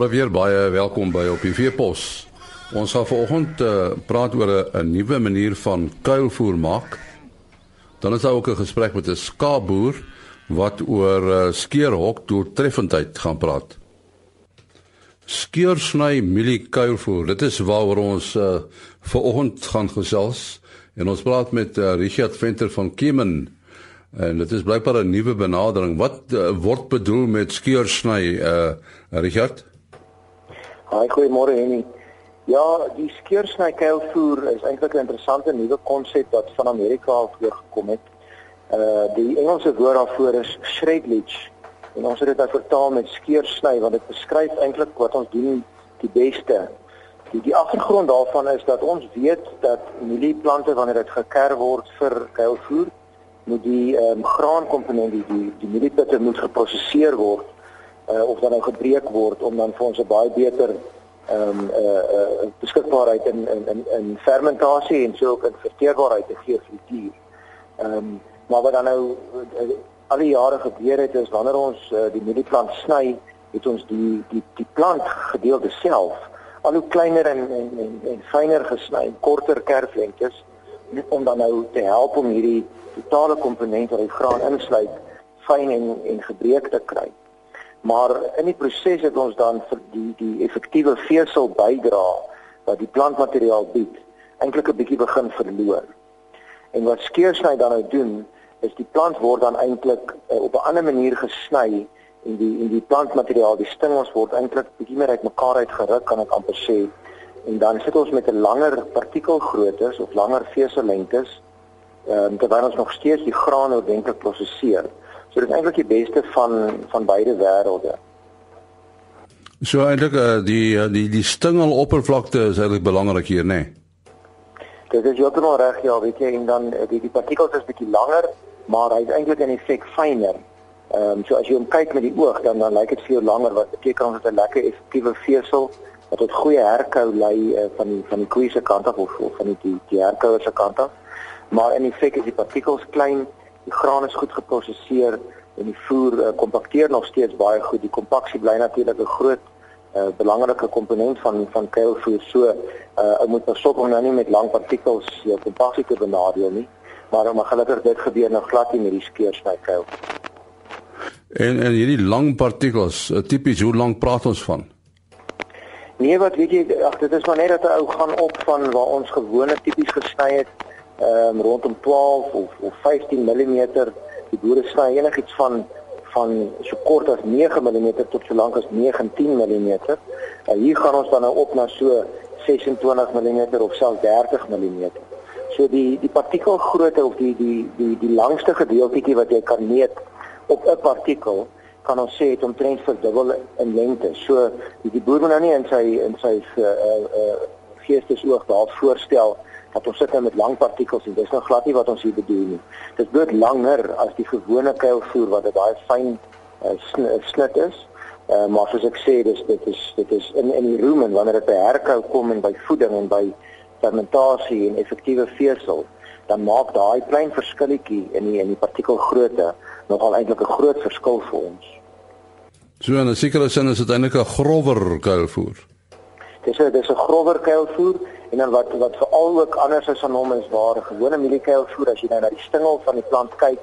Môre weer baie welkom by op die Veepos. Ons gaan vanoggend uh, praat oor 'n nuwe manier van kuilvoer maak. Dan is daar ook 'n gesprek met 'n skaapboer wat oor uh, skeerhok doeltreffendheid gaan praat. Skeursny mielie kuilvoer, dit is waaroor ons uh, vanoggend gaan gesels en ons praat met uh, Richard Venter van Kemen En dit is blykbaar 'n nuwe benadering. Wat uh, word bedoel met skeursny, uh Richard? Haai, goeiemôre Henny. Ja, die skeursny kuilvoer is eintlik 'n interessante nuwe konsep wat van Amerika af voorgekom het. Uh die Engelse woord daarvoor is shredlage. En ons het dit nou vertaal met skeursny want dit beskryf eintlik wat ons doen die beste. Die die agtergrond daarvan is dat ons weet dat mielieplante wanneer dit geker word vir kuilvoer moet die ehm um, graankomponent die die, die mieliepitte moet geprosesseer word uh, of dan nou gebreek word om dan vir ons 'n baie beter ehm um, eh uh, uh, beskikbaarheid in in in in fermentasie en so ook in verteerbaarheid te gee vir die dier. Ehm um, maar wat dan nou uh, al die jare gebeur het is wanneer ons uh, die mielieplant sny, het ons die die die plant gedeelte self al hoe kleiner en en en, en fyner gesny, korter kerflengtes om dan nou te help om hierdie totale komponent wat die graan insluit fyn en en gebreek te kry. Maar in die proses het ons dan vir die die effektiewe vesel bydra wat die plantmateriaal bied eintlik 'n bietjie begin verloor. En wat skeursny dan nou doen is die plant word dan eintlik uh, op 'n ander manier gesny en die en die plantmateriaal, die stingels word eintlik bietjie meer uitmekaar uitgeruk kan ek amper sê. En dan sit ons met 'n langer partikelgrootte of langer vesellengtes ehm um, terwyl ons nog steeds die graan ordentlik prosesseer. So dit is eintlik die beste van van beide wêrelde. So eintlik uh, die uh, die die stingeloppervlakte is eintlik belangrik hier, nê? Nee? Dit is heeltemal reg, ja, weet jy, en dan uh, die die partikels is bietjie langer, maar hy is eintlik in effek fyner. Ehm um, so as jy hom kyk met die oog, dan dan lyk dit veel langer wat beteken ons het 'n lekker effektiewe vesel wat tot goeie herkou lei uh, van die van die koeie se kant af of, of van die die, die herkouer se kant af maar in effek is die partikels klein, die graan is goed geprosesseer en die voer uh, kompakteer nog steeds baie goed. Die kompaksie bly natuurlik 'n groot uh, belangrike komponent van van kuilvoer. So, uh, ek moet pasop om nou nie met lang partikels jou kompaksie te benadeel nie, maar maar gelukkig dit gebeur nou glad nie met die skeursny kuil. En en hierdie lang partikels, tipies hoe lank praat ons van? Nee, wat weet jy, ag dit is maar net dat 'n ou gaan op van waar ons gewone tipies gesny het ehm um, rondom 12 of of 15 mm. Die boere sny enigiets van van so kort as 9 mm tot so lank as 19 mm. Uh, hier gaan ons dan nou op na so 26 mm of selfs 30 mm. So die die partikelgrootte of die die die die langste gedeeltjie wat jy kan meet op 'n partikel kan ons sê het omtrent verdubbel in lengte. So die, die boer moet nou nie in sy in sy uh uh geestesoog daar voorstel dat ons sit nou met lang partikels en dis nou glad nie wat ons hier bedoel nie. Dit bloot langer as die gewone kuilvoer wat 'n baie fyn uh, snit is. Uh, maar soos ek sê, dis dit is dit is in in die rumen wanneer dit by herkou kom en by voeding en by fermentasie en effektiewe vesel, dan maak daai klein verskilletjie in die in die partikelgrootte nogal eintlik 'n groot verskil vir ons. So en 'n sekere sin is dit eintlik 'n grower kuilvoer. Dis 'n dis 'n grower kuilvoer En dan wat wat veral ook anders is aan hom is waar 'n gewone mieliekeilvoer as jy nou na die stingel van die plant kyk,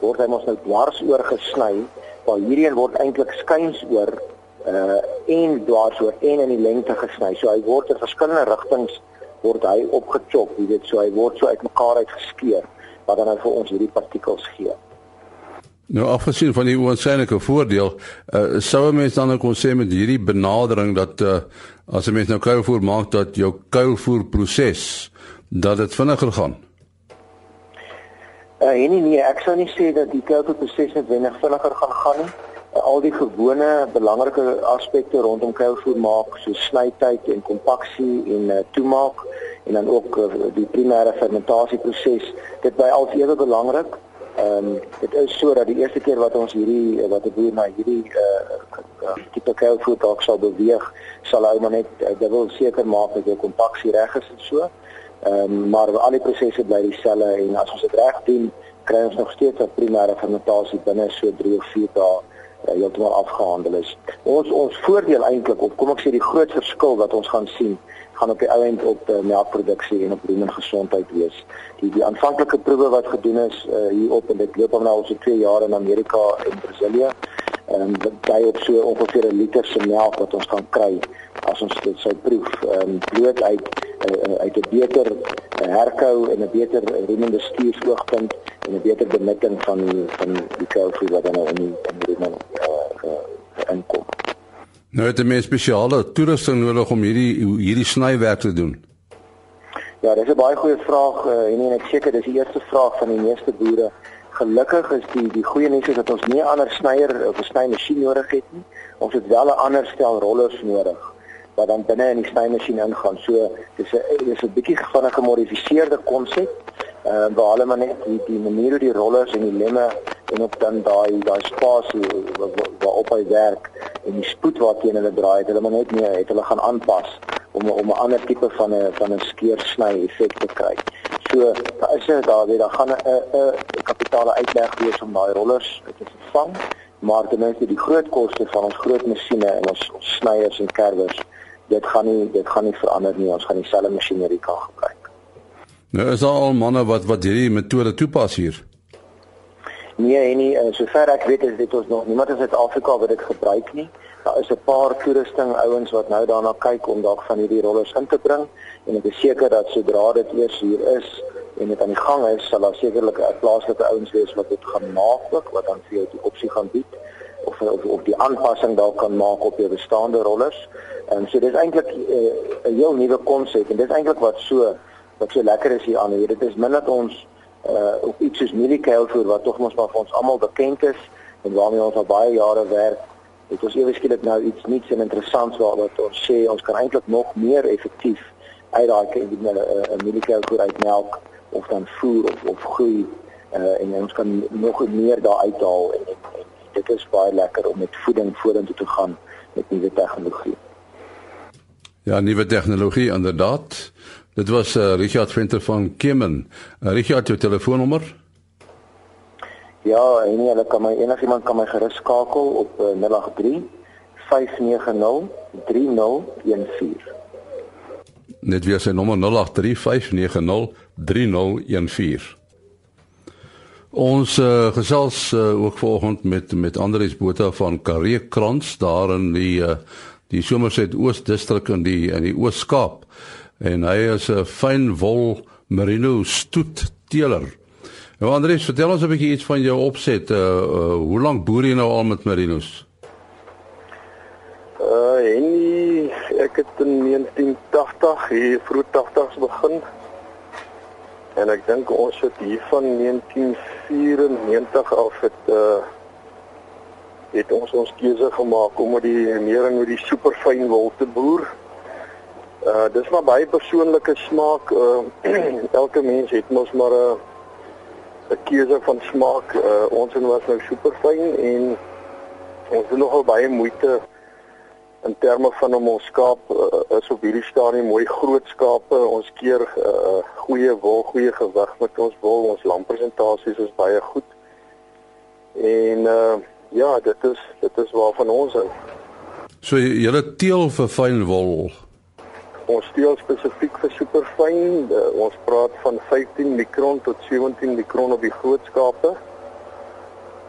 word hy mos nou dwars oor gesny, waar hierdie een word eintlik skuins oor uh en dwars oor en in die lengte gesny. So hy word in verskillende rigtings word hy opgechop, jy weet, so hy word so uitmekaar uitgeskeur wat dan nou vir ons hierdie partikels gee. Nou afgesien van die oorskynlike voordeel, uh, sou 'n mens dan ook kon sê met hierdie benadering dat uh, as 'n mens nou kuilvoer maak dat jou kuilvoer proses dat dit vinniger gaan. Uh, nee nee, ek sou nie sê dat die kuilvoer proses net vinniger vinniger gaan gaan nie. Uh, al die gewone belangrike aspekte rondom kuilvoer maak, so snytyd en kompaksie en uh, toemaak en dan ook uh, die primêre fermentasieproses, dit bly altyd ewe belangrik. Ehm um, dit is so dat die eerste keer wat ons hierdie wat 'n boer na hierdie uh tipe kuilvoer dalk sal beweeg, sal hy maar net uh, wil seker maak dat jou kompaksie reg is en so. Ehm um, maar al die prosesse bly dieselfde en as ons dit reg doen, kry ons nog steeds 'n primêre fermentasie binne so 3 of 4 dae heeltemal afgehandel is. Ons ons voordeel eintlik of kom ek sê die groot verskil wat ons gaan sien gaan op die ou end op uh, melkproduksie en op ruim gesondheid wees. Die die aanvanklike proewe wat gedoen is uh, hier op en dit loop al nou al so 2 jaar in Amerika en Brasilië. Ehm um, dit dui op so ongeveer 'n liter se melk wat ons gaan kry as ons dit sou proef. Ehm um, bloot uit uh, uit 'n beter herkou en 'n beter remende stuursoogpunt en 'n beter benutting van van die koolvoer wat dan nou in die remende uh, uh, inkom. Nou het 'n mens spesiale toerusting nodig om hierdie hierdie snywerk te doen. Ja, dis 'n baie goeie vraag uh, en ek seker dis die eerste vraag van die meeste boere. Gelukkig is die die goeie nuus is dat ons nie ander snyer of 'n snymasjien nodig het nie. Ons het wel 'n ander stel rollers nodig wat dan binne in die snymasjien ingaan. So dis 'n dis 'n bietjie van 'n gemodifiseerde konsep. Uh, waar hulle maar net die die manier hoe die rollers en die lemme en ook dan daai daai spasie waarop hy werk en die spoed waarteen hulle draai het hulle maar net meer het hulle gaan aanpas om om 'n ander tipe van 'n van 'n skeersny effek te kry. So daar is dit daar weer dan gaan 'n 'n kapitale uitleg wees om daai rollers te vervang, maar ten minste die groot koste van ons groot masjiene en ons snyers en kerwers, dit gaan nie dit gaan nie verander nie. Ons gaan dieselfde masjinerie kan gebruik. Nou is al manne wat wat hierdie metode toepas hier. Nee, en nie uh, sover ek weet is dit ons nog niemand in Suid-Afrika wat dit gebruik nie. Daar is 'n paar toerusting ouens wat nou daarna kyk om dalk van hierdie rollers in te bring en ek is seker dat sodra dit eers hier is en dit aan die gang is, sal daar sekerlik 'n plaaslike ouens wees wat dit gaan maak ook wat dan vir jou die opsie gaan bied of of, of die aanpassing dalk kan maak op jou bestaande rollers. En so dis eintlik eh, 'n uh, heel nuwe konsep en dis eintlik wat so wat so lekker is hier aan hier. Dit is min dat ons uh op iets soos mieliekeilvoer wat tog mos maar vir ons almal bekend is en waarmee ons al baie jare werk. Dit is ewe skielik nou iets nuuts en interessants waar wat ons sê ons kan eintlik nog meer effektief uit daai uh, mieliekeilvoer uit melk of dan voer of of groei uh en ons kan nog meer daar uithaal en, en, en dit is baie lekker om met voeding vorentoe te gaan met nuwe tegnologie. Ja, nuwe tegnologie inderdaad. Dit was uh, Richard Venter van Kimmen. Uh, Richard, jou telefoonnommer? Ja, en jy kan my enigiemand kan my gerus skakel op uh, 083 590 3014. Net weer sy nommer 083 590 3014. Ons uh, gesels uh, ook vanoggend met met Andries Botha van Karee Krans daar in die uh, die Somerset Oos distrik in die in die Oos-Kaap en hy is 'n fyn wol merino stoet teeler. Nou Andries, vertel ons 'n bietjie iets van jou opset. Uh, uh hoe lank boer jy nou al met merinos? Uh en ek het in 1980 hier vroeg 80s begin. En ek dink ons het hier van 1994 af het uh het ons ons keuse gemaak om met die meer en met die superfyn wol te boer. Uh dis maar baie persoonlike smaak. Uh elke mens het mos maar 'n 'n keuse van smaak. Uh ons een was nou super fyn en ons doen nogal baie moeite in terme van om ons skaap uh, is op hierdie stadium mooi groot skape. Ons keer uh goeie wol, goeie gewig met ons wol. Ons lampresentasies is baie goed. En uh ja, dit is dit is waarvan ons hou. So julle teel vir fyn wol ons steel spesifiek vir superfyn. Uh, ons praat van 15 mikron tot 17 mikron op die groot skape.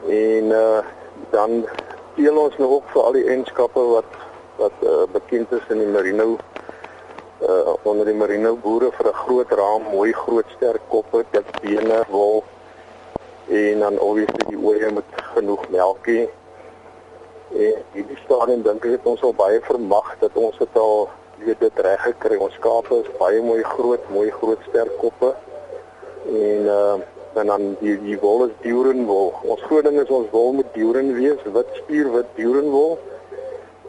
En uh dan steel ons nou ook vir al die enskappe wat wat uh, bekend is in die merino uh onder die merino boere vir 'n groot raam, mooi groot sterk koppe, dik bene, wol en dan obviously die oeye met genoeg melkie. En hierdie stadium dink ek het ons al baie vermag dat ons dit al weet dit reg gekry. Ons skape is baie mooi groot, mooi groot sterk koppe. En uh en dan die die wol is dierenwol. Ons groot ding is ons wol moet dieren wees, wit spier wit dierenwol.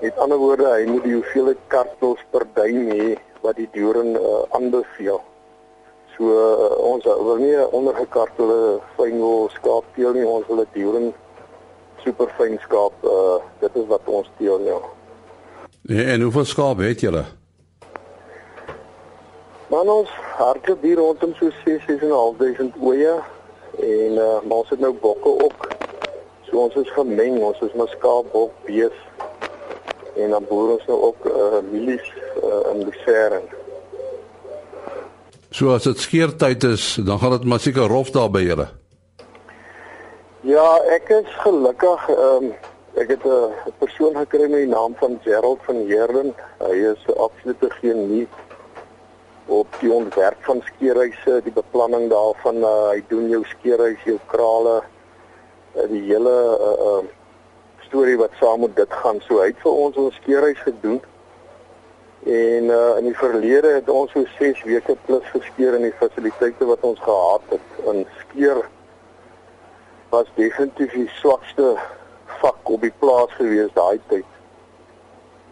Met ander woorde, hy moet die hoeveelheid kartels per duim hê wat die dieren uh, aanbeveel. So uh, ons wil nie ondergekartelde fynwol skaap teel nie, ons wil 'n dieren super fyn skaap. Uh dit is wat ons teel nou. Ja. Ja, en hoeveel skaap het julle? Man ons hardloop hier rondom so 6 6.500 oeye en uh, maar ons het nou bokke ook. So ons is gemeng, ons is maar skaap, bok, bees en dan boer ons nou ook uh, mielies uh, in Lucerne. So as dit skeertyd is, dan gaan dit maar seker rof daar by julle. Ja, ek is gelukkig ehm um, ek het 'n persoon gekry met die naam van Gerald van Heerden. Hy is 'n absolute genie op die ontwerp van skeerhuise, die beplanning daarvan, uh, hy doen jou skeerhuis, jou krale, uh, die hele uh, uh storie wat saam met dit gaan. So hy het vir ons ons skeerhuis gedoen. En uh in die verlede het ons so 6 weke plus geskeer in die fasiliteite wat ons gehad het. In skeer was definitief die swakste vak op die plaas gewees daai tyd.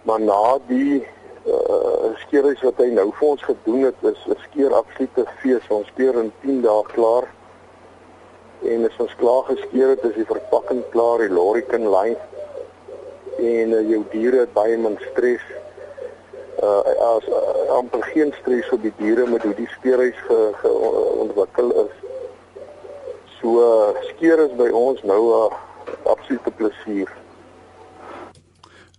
Maar na die uh skeerhuis wat hy nou vir ons gedoen het, is 'n skeer absolute fees. Ons skeer in 10 dae klaar. En as ons klaar geskeer het, is die verpakking klaar, die lorry kan lyn en uh, jou diere het baie min stres. Uh as uh, amper geen stres op die diere met hoe die skeerhuis ge, ge ontwikkel is. So uh, skeer is by ons nou 'n uh, absolute plesier.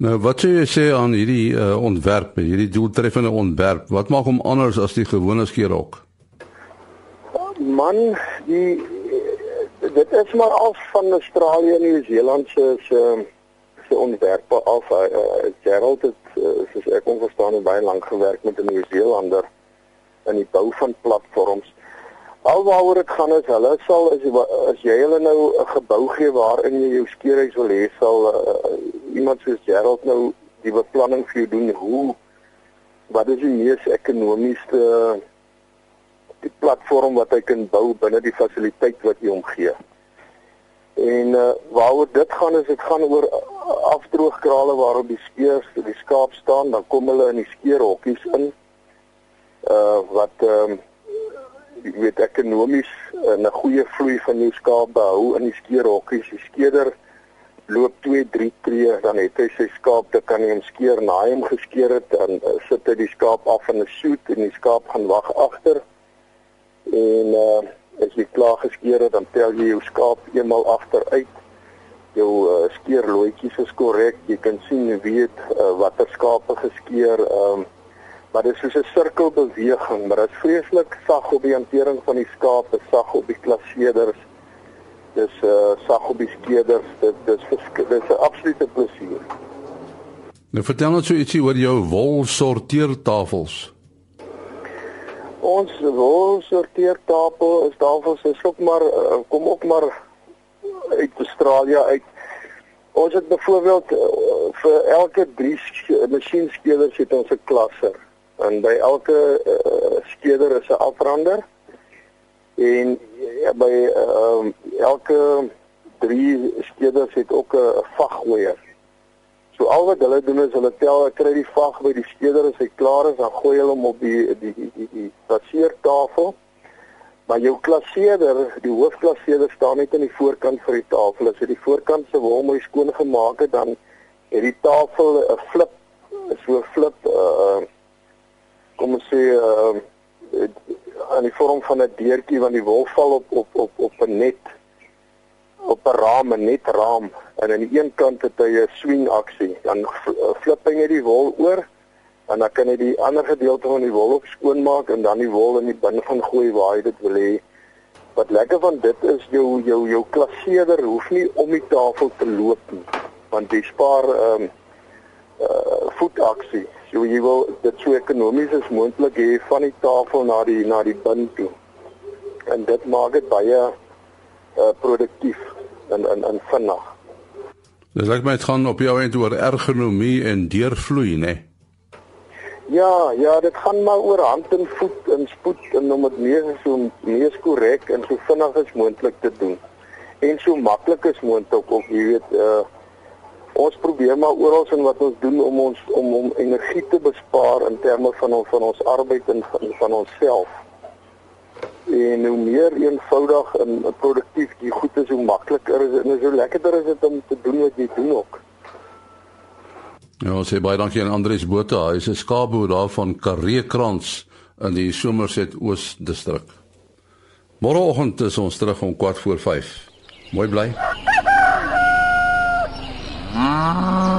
Nou wat sê jy sê aan hierdie uh, ontwerp, hierdie doeltreffende ontwerp? Wat maak hom anders as die gewone skeerhok? Man, die dit is maar af van Australië en Nieu-Seeland se se se ontwerpe af. Uh, Gerald het uh, soos ek kon verstaan baie lank gewerk met 'n Nieu-Seelander in die bou van platforms. Alwaaroor dit gaan is hulle sal as as jy hulle nou 'n gebou gee waarin jy jou skeerhuis wil hê, sal uh, iemand soos Gerald nou die beplanning vir jou doen hoe wat is die mees ekonomiese die platform wat hy kan bou binne die fasiliteit wat jy hom gee. En uh, waaroor dit gaan is dit gaan oor afdroogkrale waarop die skeers, die skaap staan, dan kom hulle in die skeerhokkies in. Uh wat ehm um, jy weet ekonomies 'n goeie vloei van jou skaap behou in die skeerhokkies. Die skeerder loop 2, 3 tree, dan het hy sy skaap, dan kan hy hom skeer, naai hom geskeer het, dan uh, sit hy die skaap af in 'n soet en die skaap gaan wag agter. En uh as jy klaar geskeer het, dan tel jy jou skaap eenmal agteruit. Jou uh, skeerloetjies is korrek. Jy kan sien wie het uh, watter skape geskeer. Ehm um, maar dit is soos 'n sirkelbeweging, maar dit is vreeslik sag op die hantering van die skape, sag op die klasseerders. Dis uh sag op die skeerders. Dit dis dis 'n absolute plesier. Nou vertel ons so ietsie oor jou wol sorteertafels. Ons wol sorteertafel is tafels is ook maar uh, kom ook maar uit Australië uit. Ons het byvoorbeeld uh, vir elke 3 masjienskeders het ons 'n klasser en by elke uh, skeder is 'n afrander en ja, by uh, elke 3 skeders het ook 'n vaggooier. So al wat hulle doen is hulle tel, kry die vag by die skeder as hy klaar is, dan gooi hulle hom op die die die, die klasseertafel. Maar jou klasseerder, die hoofklasseerder staan net aan die voorkant van die tafel. As jy die voorkant se wol mooi skoon gemaak het, dan het die tafel 'n flip, so 'n flip uh kom ons sê uh aan die vorm van 'n deurtjie want die wol val op op op op 'n net op 'n raam, 'n net raam en aan die een kant het hy 'n swing aksie. Dan flip hy die wol oor en dan kan jy die ander gedeelte van die wol op skoonmaak en dan die wol in die bin van gooi waar jy dit wil hê. Wat lekker van dit is jou jou jou klasseerder hoef nie om die tafel te loop nie want jy spaar ehm um, uh voetaksie. So jy wil dit so ekonomies as moontlik hê van die tafel na die na die bin toe. En dit maak dit baie uh produktief en en en vinnig. Dis like my gaan op jou end oor ergonomie en deurvloei, né? Nee? Ja, ja, dit gaan maar oor hand en voet en spoed en om dit meer so mees korrek en so vinnig as moontlik te doen. En so maklik as moontlik ook, jy weet, uh ons probeer maar oral in wat ons doen om ons om om energie te bespaar in terme van ons van ons arbeid en van, van onsself. En hoe meer eenvoudig en produktief jy goed is, hoe makliker is dit en so lekkerder is dit om te doen wat jy doen ook. Ja, sê baie dankie aan Andries Botha. Hy is 'n skaapboer daar van Kareekrans in die Somerset Oos distrik. Môreoggend is ons terug om 4 voor 5. Mooi bly. 啊。